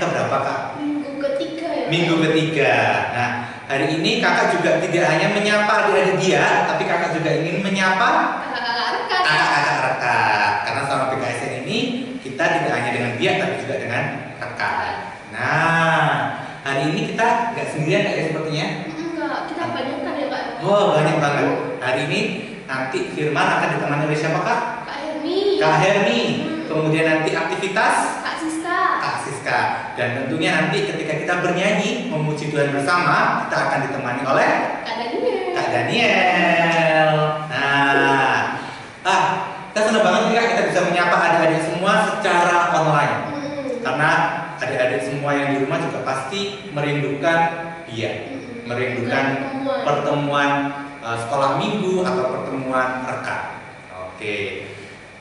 keberapa kak? Minggu ketiga ya. Minggu ketiga. Nah, hari ini kakak juga tidak hanya menyapa adik-adik dia, tapi kakak juga ingin menyapa Kakak-kakak rekan. Karena selama BKSN ini kita tidak hanya dengan dia, tapi juga dengan rekan. Nah, hari ini kita nggak sendirian kak ya sepertinya. Enggak, kita banyak kan ya kak. Oh, banyak banget. Hari ini nanti Firman akan ditemani oleh siapa kak? Kak Hermi. Kak Hermi. Hmm. Kemudian nanti aktivitas. Siska. Dan tentunya nanti ketika kita bernyanyi memuji Tuhan bersama, kita akan ditemani oleh Kak Daniel. Kak Daniel. Nah, ah, kita senang banget nih kak kita bisa menyapa adik-adik semua secara online. Hmm. Karena adik-adik semua yang di rumah juga pasti merindukan dia, Hmm. merindukan Pertemuan. pertemuan uh, sekolah minggu atau pertemuan rekan. Oke,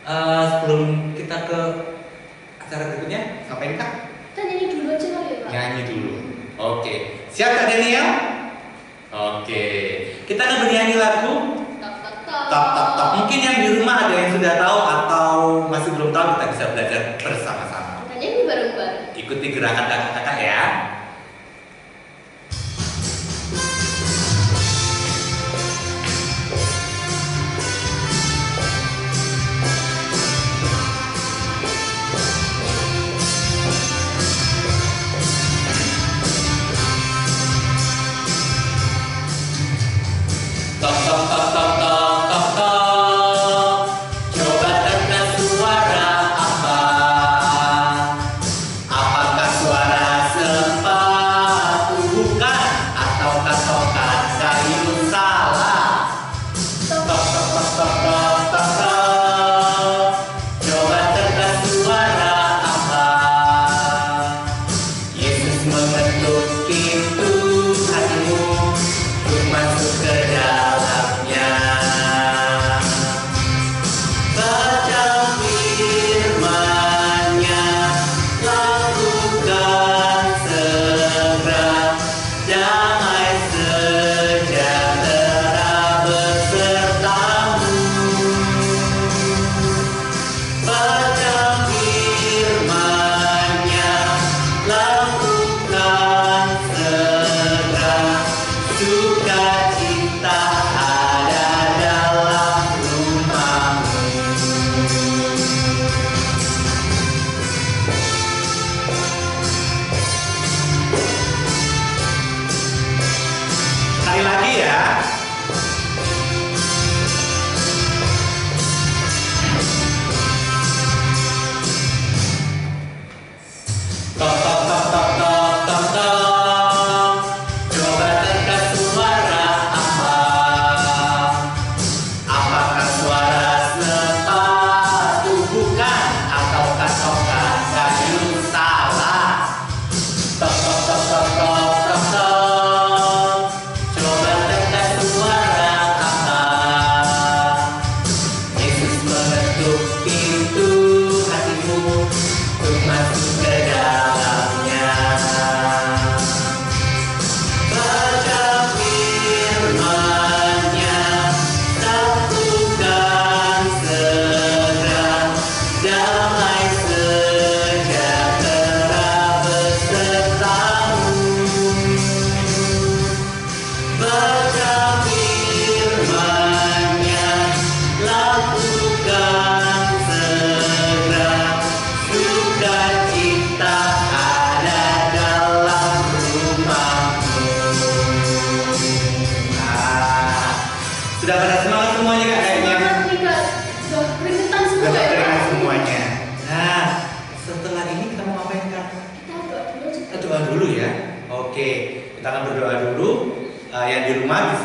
Uh, sebelum kita ke acara berikutnya, ngapain kak? Kita nyanyi dulu aja kali ya kak. Nyanyi dulu. Oke, siap kak Daniel? Oke, kita akan bernyanyi lagu. Tok Tok Tok. Mungkin yang di rumah ada yang sudah tahu atau masih belum tahu kita bisa belajar bersama-sama. Kita nyanyi bareng-bareng. Ikuti gerakan kakak-kakak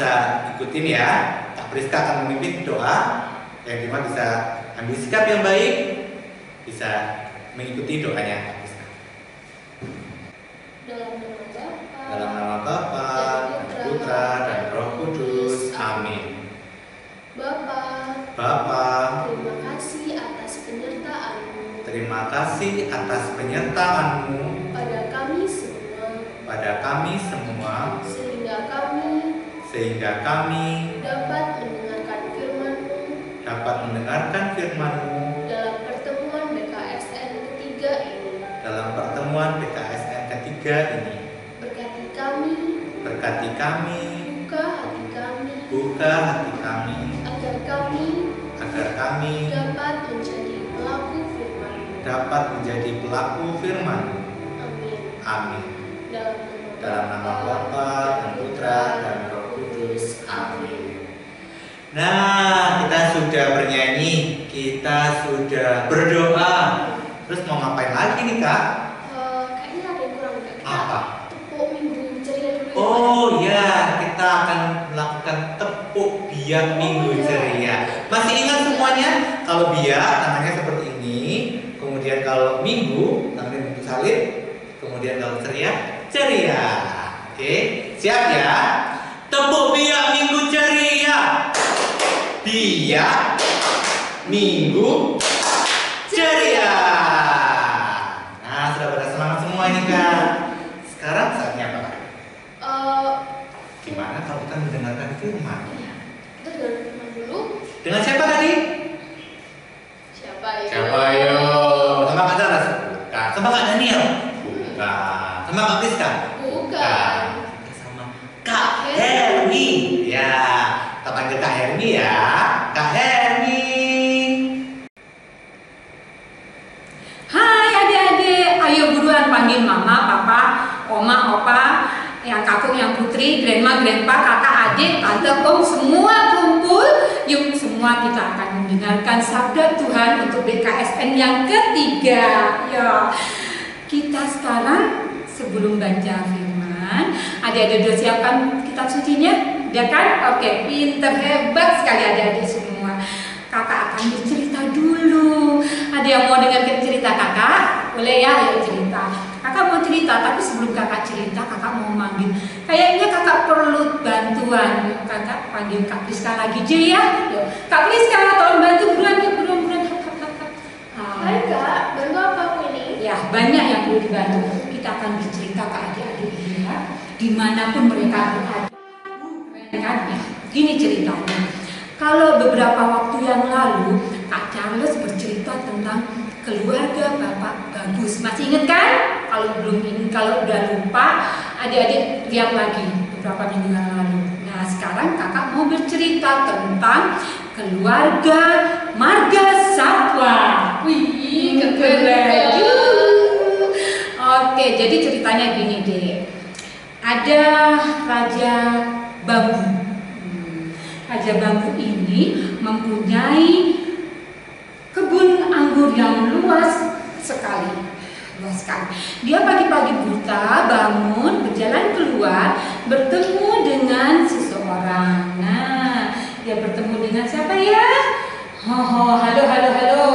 bisa ikutin ya. Kak Priska akan memimpin doa. Yang di mana bisa ambil sikap yang baik bisa mengikuti doanya Kak Priska. Dalam nama Bapa dalam nama Bapa Putra dan Roh Kudus. Amin. Bapa Bapa terima kasih atas penyertaanmu. terima kasih atas penyertaanmu. Sehingga kami dapat mendengarkan firman-Mu dapat mendengarkan firman-Mu dalam pertemuan BKSN ketiga ini. dalam pertemuan PKSN ketiga ini. Berkati kami, Berkati kami, buka hati kami, buka hati kami, agar kami agar kami dapat menjadi pelaku firman-Mu. dapat menjadi pelaku firman-Mu. Amin. Amin. Dalam Dalam nama Bapa dan Putra dan. Nah, kita sudah bernyanyi, kita sudah berdoa. Terus mau ngapain lagi nih kak? Eh, kayaknya ada yang kurang nggak? Kita Apa? tepuk minggu ceria dulu ya. Oh ya, kita akan melakukan tepuk biak minggu Oh, iya. ceria. Masih ingat semuanya? Kalau biak namanya seperti ini, kemudian kalau minggu namanya minggu salib, kemudian kalau ceria, ceria. Oke, siap ya? Tepuk biak minggu ceria. Biak minggu ceria. Nah, sudah pada semangat semua ini kak. Sekarang saatnya apa? Eh, Gimana kalau kita mendengarkan firman? iya. Kita dengar firman dulu. Dengan siapa tadi? Siapa ya? Siapa yo? Sama Kak Daras? Bukan. Sama Kak Daniel? Bukan. Sama Kak Priska? Bukan. Kita sama Kak Hermi. Ya, kita panggil Kak Hermi ya. Kak Hermi. Hai adik-adik, ayo buruan panggil mama, papa, oma, opa, yang kakung, yang putri, grandma, grandpa, kakak, adik, tante, om, semua kumpul. Yuk semua kita akan mendengarkan sabda Tuhan untuk BKSN yang ketiga. Ya, kita sekarang sebelum baca firman, adik-adik udah siapkan kitab sucinya? Ya kan? Oke, pinter, hebat sekali adik-adik semua. Kakak akan bercerita dulu. Ada yang mau dengar cerita kakak? Boleh ya, ayo cerita. Kakak mau cerita, tapi sebelum kakak cerita, kakak mau manggil. Kayaknya kakak perlu bantuan. Kakak panggil Kak Priska lagi aja ya. Kak Priska, tolong bantu buruan, buruan, buruan. Ah. Hai kak, bantu apa aku ini? Ya, banyak yang perlu dibantu. Kita akan bercerita ke adik-adik ya, di mana pun mereka berada. Keren kan ya? Gini ceritanya. Kalau beberapa waktu yang lalu, Kak Charles bercerita tentang keluarga Bapak Bagus. Masih ingat kan? Kalau belum ini, kalau udah lupa, adik-adik lihat lagi beberapa minggu yang lalu. Nah, sekarang kakak mau bercerita tentang keluarga Marga Satwa. Wih, Keren. Oke, jadi ceritanya gini deh. Ada Raja Bambu. Hmm, Raja Bambu ini mempunyai kebun anggur yang luas sekali. Luas sekali. Dia pagi-pagi buta bangun, berjalan keluar, bertemu dengan seseorang. Nah, dia bertemu dengan siapa ya? Oh, halo, halo, halo.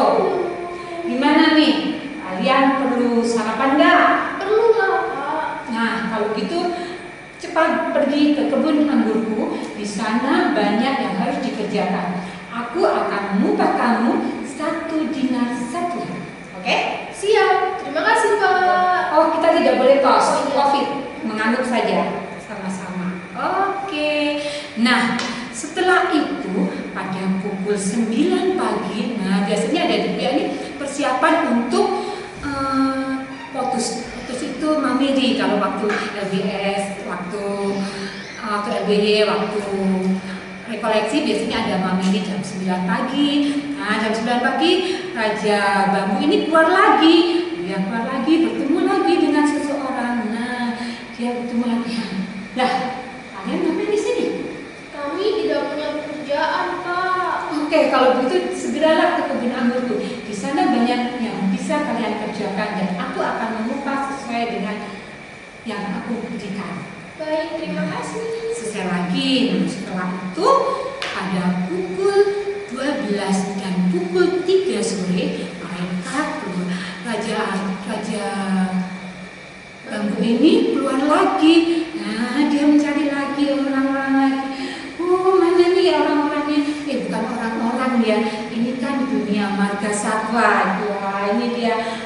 Gimana nih? Kalian perlu sarapan nggak? Perlu lah kak. Nah, kalau gitu cepat pergi ke kebun anggurku. Di sana banyak yang harus dikerjakan. Aku akan mengupah kamu satu dinar satu. Oke? Siap. Terima kasih kak. Oh, kita tidak boleh kos, Oh, iya. covid, menganut saja sama-sama. Oke. Nah, setelah itu pada pukul 9 pagi, nah biasanya ada di ini persiapan untuk potus. Potus itu mamiri kalau waktu LBS, waktu eh, waktu LBY, waktu rekoleksi biasanya ada mamiri jam 9 pagi. Nah, jam 9 pagi Raja Bambu ini keluar lagi. Dia keluar lagi, bertemu lagi dengan seseorang. Nah, dia bertemu lagi. Lah, kalian ngapain di sini? Kami tidak punya pekerjaan kak. Oke, kalau begitu segeralah ke kebun anggurku. Di sana banyak yang bisa kalian kerjakan dan aku akan mengupah sesuai dengan yang aku berikan. Baik, terima kasih. Selesai lagi. Setelah itu pada pukul 12 dan pukul 3 sore mereka. Raja Raja Bambu ini keluar lagi. Nah, dia mencari lagi orang-orang lagi. Oh, mana nih orang-orangnya? Eh, bukan orang-orang ya. Ini kan dunia marga satwa. Wah, ini dia.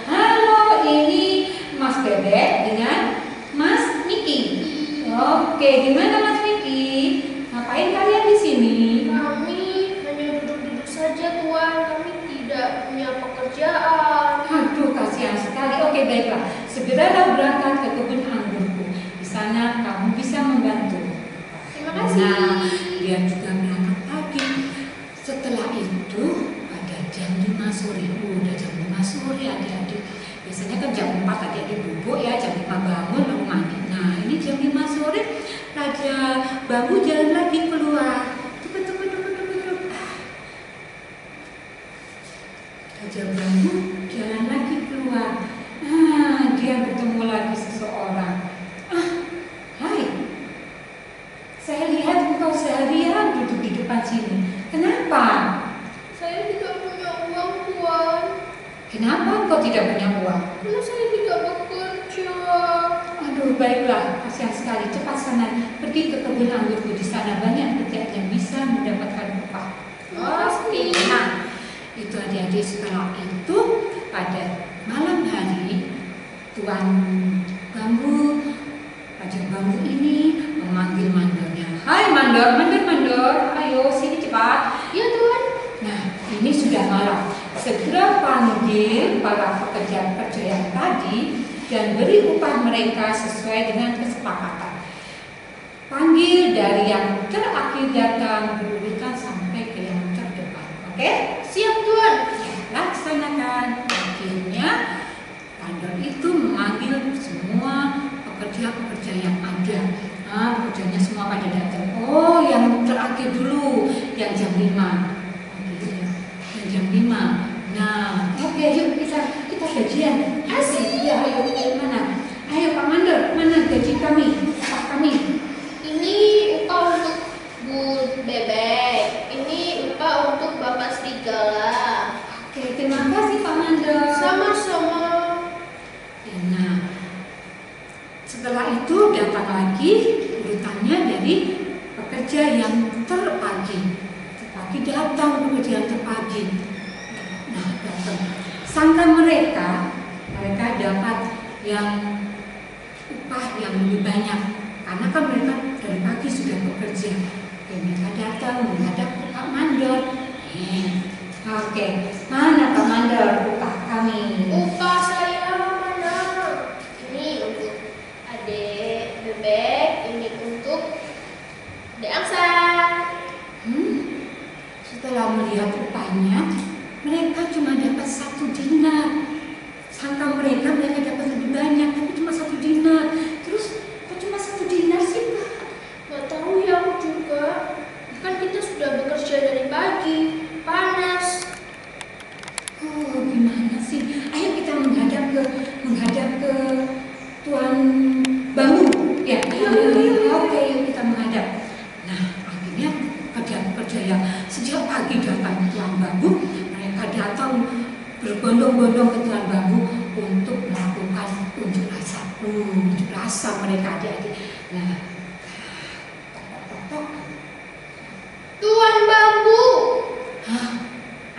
Gimana Mas Vicky? Ngapain kalian di sini? Kami hanya duduk-duduk saja Tuan. Kami tidak punya pekerjaan. Aduh, kasihan sekali. Oke, baiklah. Segeralah berangkat ke kebun anggurku. Di sana kamu bisa membantu. Terima kasih. Nah, dia juga berangkat pagi. Setelah itu, pada jam 5 sore, oh, udah jam 5 sore adik-adik. Biasanya kan jam 4 adik-adik bubuk ya, jam 5 bangun jam 5 sore, Raja Bambu jalan lagi keluar. Tunggu, tunggu, tunggu, tunggu. Ah. Raja Bambu jalan lagi keluar. Ah, dia bertemu lagi seseorang. Ah, hai, saya lihat engkau seharian duduk di depan sini. Kenapa? Saya tidak punya uang Tuan. Kenapa engkau tidak punya uang? Karena saya tidak. Baiklah, kasihan sekali. Cepat sana, pergi ke kebun anggurku di sana banyak pekerjaan yang bisa mendapatkan upah. Terima kasih. Nah, itu adik-adik setelah itu pada malam hari Tuan Bambu, Raja Bambu ini memanggil mandornya. Hai mandor, mandor, mandor, ayo sini cepat. Ya Tuan. Nah, ini sudah malam. Segera panggil para pekerja-pekerja yang tadi dan beri upah mereka sesuai dengan kesepakatan. Panggil dari yang terakhir datang, berurutan sampai ke yang terdepan. Oke? Siap Tuan. Ya, laksanakan. Akhirnya, Pandor itu memanggil semua pekerja-pekerja yang ada. Nah, pekerjanya semua pada datang. Oh, yang terakhir dulu, yang jam 5. Oke, ya. Yang jam 5. Nah, oke, yuk kita kita gajian. Asik. Ya, ayo, ayo, mana? Ayo Pak Mandor, mana gaji kami? Upah kami? Ini upah untuk Bu Bebek. Ini upah untuk Bapak Serigala. Oke, terima kasih Pak Mandor. Sama-sama. Nah, setelah itu datang lagi urutannya dari pekerja yang terpagi. Terpagi datang pekerja yang terpagi. Nah, datang. Sangka mereka, mereka dapat yang upah yang lebih banyak. Karena kan mereka dari pagi sudah bekerja. Oke, mereka datang menghadap Pak Mandor. Eh, Oke, mana Pak Mandor upah kami? Upah saya mana? Ini untuk adik Bebek. Ini untuk Angsa. Hmm, setelah melihat upahnya, mereka cuma dapat satu dinar. Sangka mereka mereka dapat lebih banyak, tapi cuma satu dinar. Terus kok cuma satu dinar sih Pak? Gak tahu ya aku juga. Kan kita sudah bekerja dari pagi. Panas. Oh, gimana sih? Ayo kita menghadap ke menghadap ke Tuan Bambu. Ya, Iya, iya, iya, iya. Oke, yuk kita menghadap. Nah, akhirnya pekerja-pekerja yang sejak pagi datang ke Tuan Bambu, mereka datang berbondong-bondong ke Tuan Bambu untuk melakukan unjuk rasa. Unjuk rasa mereka adik-adik. Nah. Tuan Bambu, Hah,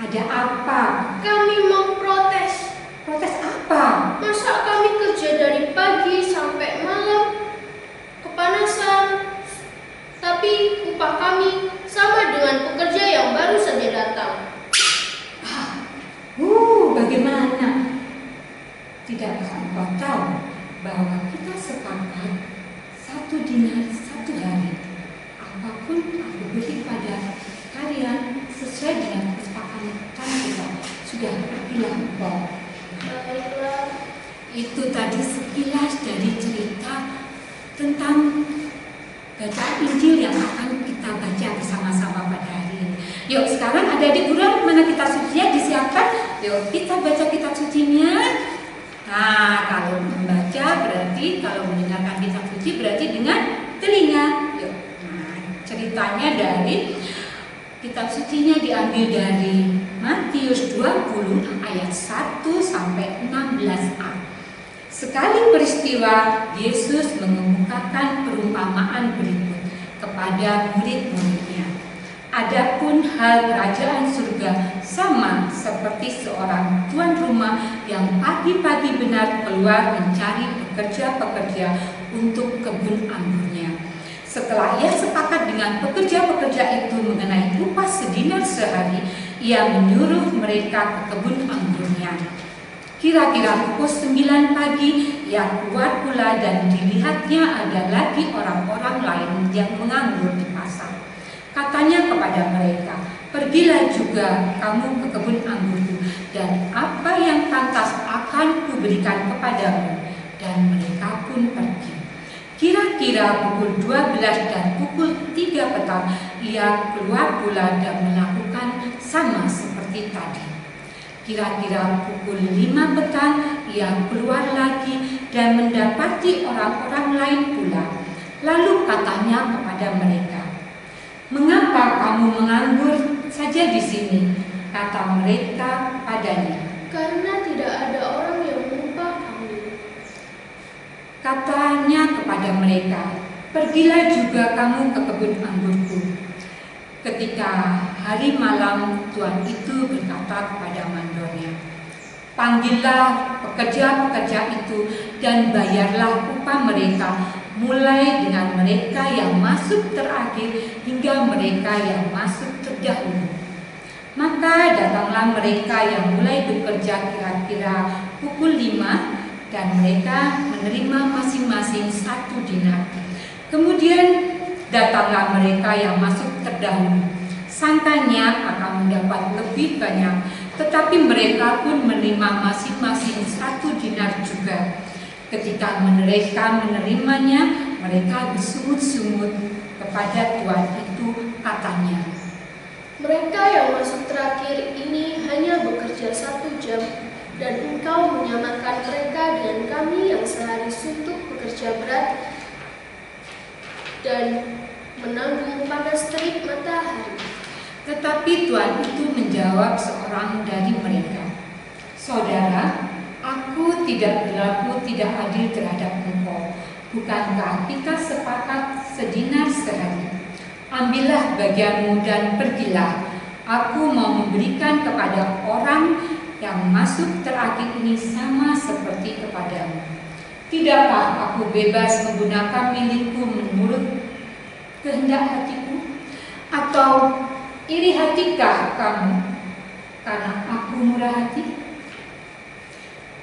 ada apa? kami mau protes. Protes apa? Masa kami kerja dari pagi sampai malam kepanasan, tapi upah kami dengan pekerja yang baru saja datang. Uh, bagaimana? Tidakkah engkau tahu bahwa kita sepakat satu dinar satu hari? Apa pun aku beri pada kalian sesuai dengan kesepakatan kita. Sudah bilang engkau. Itu tadi sekilas dari cerita tentang bacaan Injil yang akan kita baca bersama-sama. Yuk sekarang ada di bulan mana kita sucinya disiapkan. Yuk kita baca kitab sucinya. Nah kalau membaca berarti kalau mendengarkan kitab suci berarti dengan telinga. Yuk. Nah ceritanya dari kitab sucinya diambil dari Matius 20 ayat 1 sampai 16a. Sekali peristiwa, Yesus mengemukakan perumpamaan berikut kepada murid-muridnya. Adapun hal kerajaan surga sama seperti seorang tuan rumah yang pagi-pagi benar keluar mencari pekerja-pekerja untuk kebun anggurnya. Setelah ia sepakat dengan pekerja-pekerja itu mengenai upah sedinar sehari, ia menyuruh mereka ke kebun anggurnya. Kira-kira pukul 9 pagi, ia keluar pula dan dilihatnya ada lagi orang-orang lain yang menganggur di pasar. Katanya kepada mereka, Pergilah juga kamu ke kebun anggurku, dan apa yang pantas akan kuberikan kepadamu. Dan mereka pun pergi. Kira-kira pukul 12 dan pukul 3 petang, ia keluar pula dan melakukan sama seperti tadi. Kira-kira pukul 5 petang, ia keluar lagi dan mendapati orang-orang lain pula. Lalu katanya kepada mereka, Mengapa kamu menganggur saja di sini? Kata mereka padanya. Karena tidak ada orang yang mengupah kami. Katanya kepada mereka, Pergilah juga kamu ke kebun anggurku. Ketika hari malam Tuhan itu berkata kepada mandornya, Panggillah pekerja-pekerja itu dan bayarlah upah mereka mulai dengan mereka yang masuk terakhir hingga mereka yang masuk terdahulu. Maka datanglah mereka yang mulai bekerja kira-kira pukul 5 dan mereka menerima masing-masing satu dinar. Kemudian datanglah mereka yang masuk terdahulu. Sangkanya akan mendapat lebih banyak, tetapi mereka pun menerima masing-masing satu dinar juga. Ketika mereka menerimanya, mereka bersungut-sungut kepada Tuhan itu katanya. Mereka yang masuk terakhir ini hanya bekerja satu jam, dan engkau menyamakan mereka dengan kami yang sehari suntuk bekerja berat dan menanggung panas terik matahari. Tetapi Tuhan itu menjawab seorang dari mereka, Saudara, aku tidak berlaku tidak adil terhadap engkau. Bukankah kita sepakat sedinar sehari? Ambillah bagianmu dan pergilah. Aku mau memberikan kepada orang yang masuk terakhir ini sama seperti kepadamu. Tidakkah aku bebas menggunakan milikku menurut kehendak hatiku? Atau iri hatikah kamu karena aku murah hati?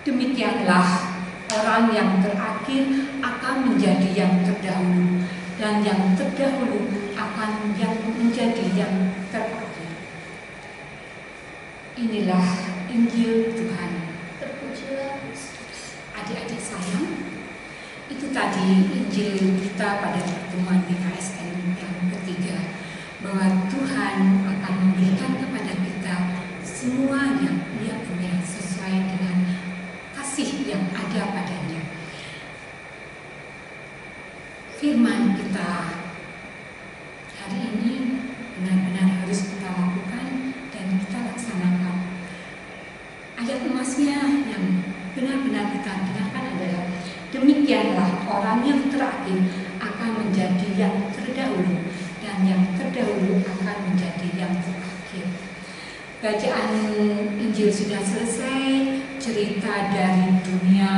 Demikianlah orang yang terakhir akan menjadi yang terdahulu dan yang terdahulu akan yang menjadi yang terakhir. Inilah Injil Tuhan. Terpujilah. Adik-adik sayang, itu tadi Injil kita pada pertemuan BKSN yang ketiga bahwa Tuhan akan memberikan kepada kita semua yang Dia punya sesuai dengan kasih yang ada padanya. Firman kita hari ini benar-benar harus kita lakukan dan kita laksanakan. Ayat emasnya yang benar-benar kita dengarkan adalah demikianlah orang yang terakhir akan menjadi yang terdahulu dan yang terdahulu akan menjadi yang terakhir. Bacaan Injil sudah selesai, cerita dari dunia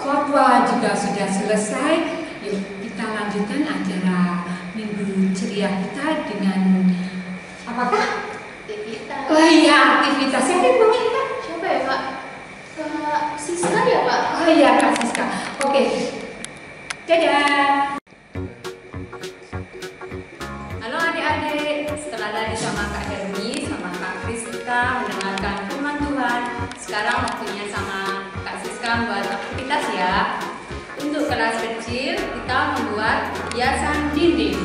fatwa juga sudah selesai. Yuk kita lanjutkan acara minggu ceria kita dengan apakah? Kita. Oh iya aktivitas siapa yang bawain Kak? Siapa ya Pak? Kak Siska ya Pak? Oh iya Kak Siska. Oke. Dadah. Mendengarkan firman Tuhan, sekarang waktunya sama Kak Siska membuat aktivitas ya. Untuk kelas kecil, kita membuat hiasan dinding.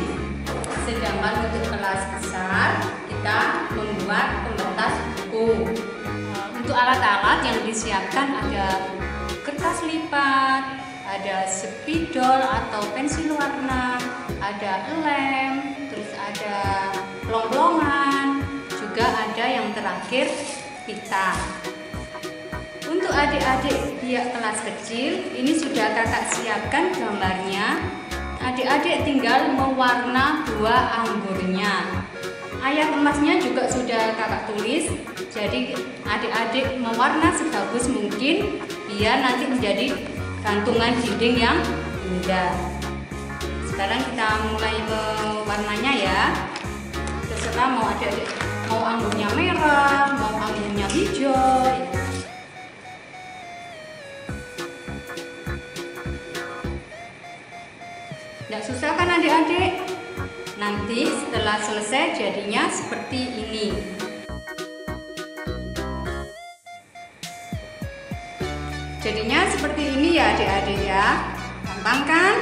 Sedangkan untuk kelas besar, kita membuat pembatas buku. Eh, Untuk alat-alat yang disiapkan ada kertas lipat, ada spidol atau pensil warna, ada lem, terus ada yang terakhir pita. Untuk adik-adik pihak kelas kecil, ini sudah kakak siapkan gambarnya. Adik-adik tinggal mewarna buah anggurnya. Ayat emasnya juga sudah kakak tulis, jadi adik-adik mewarna sebagus mungkin biar nanti menjadi gantungan dinding yang indah. sekarang kita mulai mewarnanya ya terserah mau ada mau anggurnya merah mau anggurnya hijau Tidak susah kan adik-adik? Nanti setelah selesai jadinya seperti ini. Jadinya seperti ini ya adik-adik ya. Gampang kan?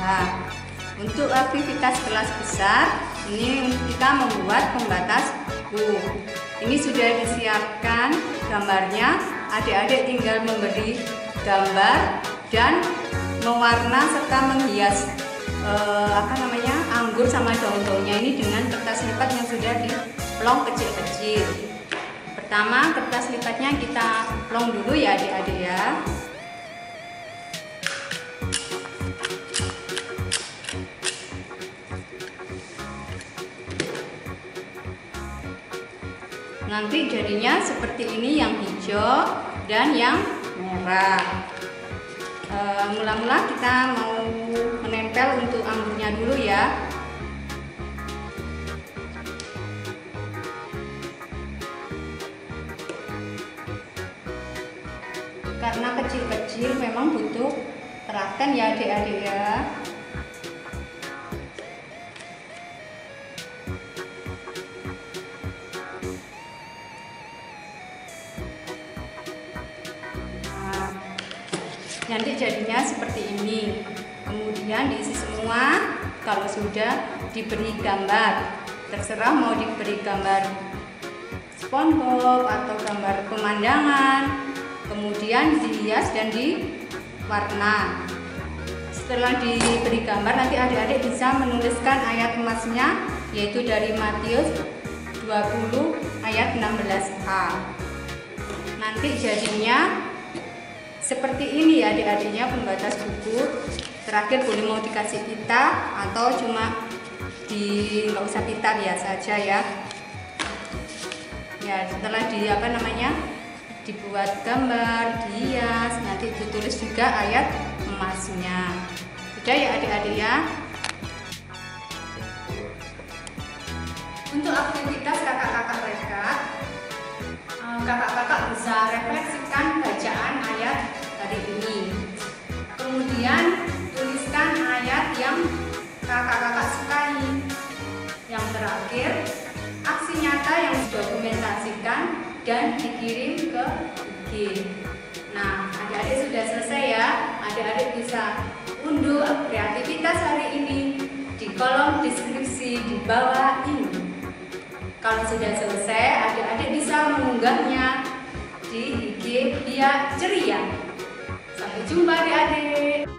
Nah, untuk aktivitas kelas besar, ini kita membuat pembatas U. Ini sudah disiapkan gambarnya. Adik-adik tinggal memberi gambar dan mewarna serta menghias eh, apa namanya anggur sama daun-daunnya ini dengan kertas lipat yang sudah diplong kecil-kecil. Pertama kertas lipatnya kita plong dulu ya adik-adik ya. Nanti jadinya seperti ini yang hijau dan yang merah. E, mula-mula kita mau menempel untuk anggurnya dulu ya. Karena kecil-kecil memang butuh telaten ya adik-adik ya. Sudah diberi gambar. Terserah mau diberi gambar SpongeBob atau gambar pemandangan kemudian dihias dan diwarna. Setelah diberi gambar nanti adik-adik bisa menuliskan ayat emasnya yaitu dari Matius 20 ayat 16a nanti jadinya seperti ini ya adik-adiknya pembatas buku terakhir boleh mau dikasih pita atau cuma di nggak usah pita biasa aja ya. Ya setelah di apa namanya dibuat gambar dihias nanti ditulis juga ayat emasnya. Udah ya adik-adik ya? Untuk aktivitas kakak-kakak mereka eh, kakak-kakak bisa refleksikan bacaan ayat tadi ini. Kemudian ayat yang kakak-kakak sukai yang terakhir aksi nyata yang didokumentasikan dan dikirim ke IG nah adik-adik sudah selesai ya adik-adik bisa unduh kreativitas hari ini di kolom deskripsi di bawah ini kalau sudah selesai, adik-adik bisa mengunggahnya di IG Dia Ceria. Sampai jumpa adik-adik.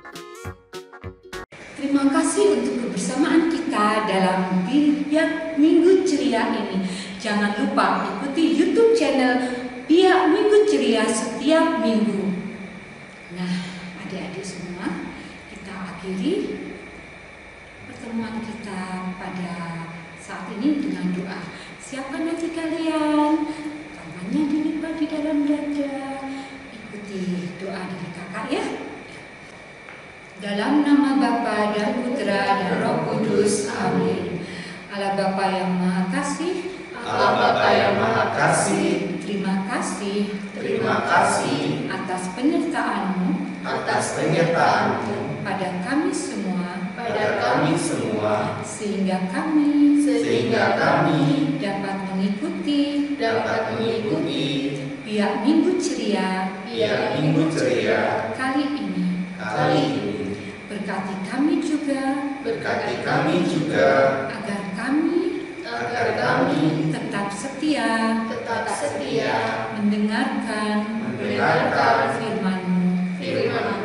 Terima kasih untuk kebersamaan kita dalam Biak Minggu Ceria ini. Jangan lupa ikuti YouTube channel Biak Minggu Ceria setiap minggu. Nah, adik-adik semua, kita akhiri pertemuan kita pada saat ini dengan doa. Siapkan hati kalian, tangannya dilipat di dalam dada. Ikuti doa dari kakak ya. Dalam nama Bapa dan Putra dan Roh Kudus, amin. Allah Bapa yang Maha Kasih, Allah Bapa yang Maha Kasih, terima kasih terima kasih atas penyertaan-Mu atas penyertaan-Mu pada kami semua, pada kami semua, sehingga kami sehingga kami dapat mengikuti dapat mengikuti Biak Minggu Ceria Biar Minggu Ceria kali ini. kali ini. Berkati kami juga. Agar kami agar kami tetap setia. Tetap setia. Mendengarkan mendengarkan firman-Mu. Firman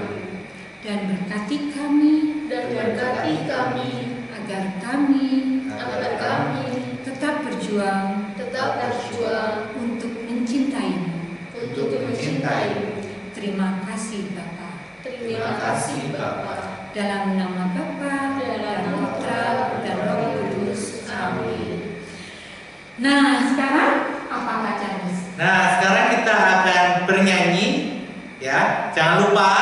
dan berkati kami. Dan berkati kami. Agar kami agar kami tetap berjuang. tetap berjuang. Untuk mencintai-Mu. untuk untuk mencintai. Terima kasih Bapa. Terima kasih Bapa. Dalam nama Bapa dan Putra dan Roh Kudus. Amin. Nah, sekarang apa Charles? Nah, sekarang kita akan bernyanyi ya. Jangan lupa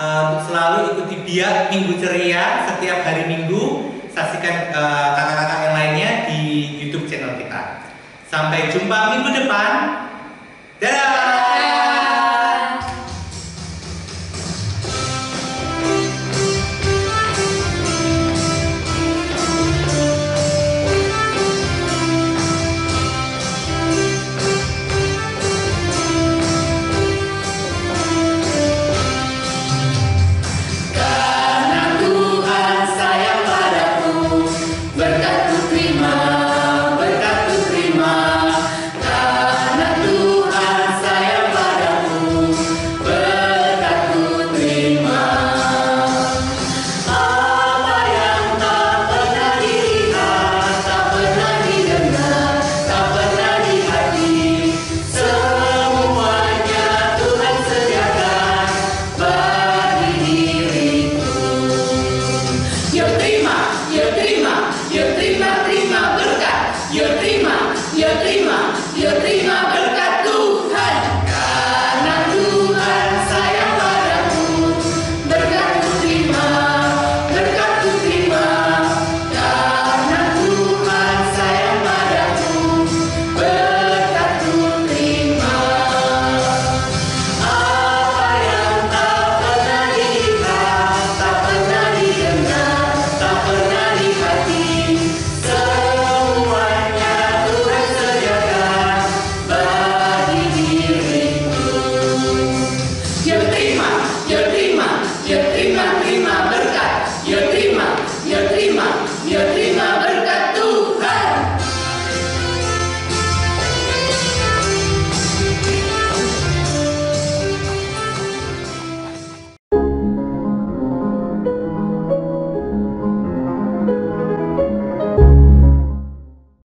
untuk selalu ikuti biak Minggu Ceria setiap hari Minggu. Saksikan eh, kakak-kakak yang lainnya di YouTube channel kita. Sampai jumpa minggu depan.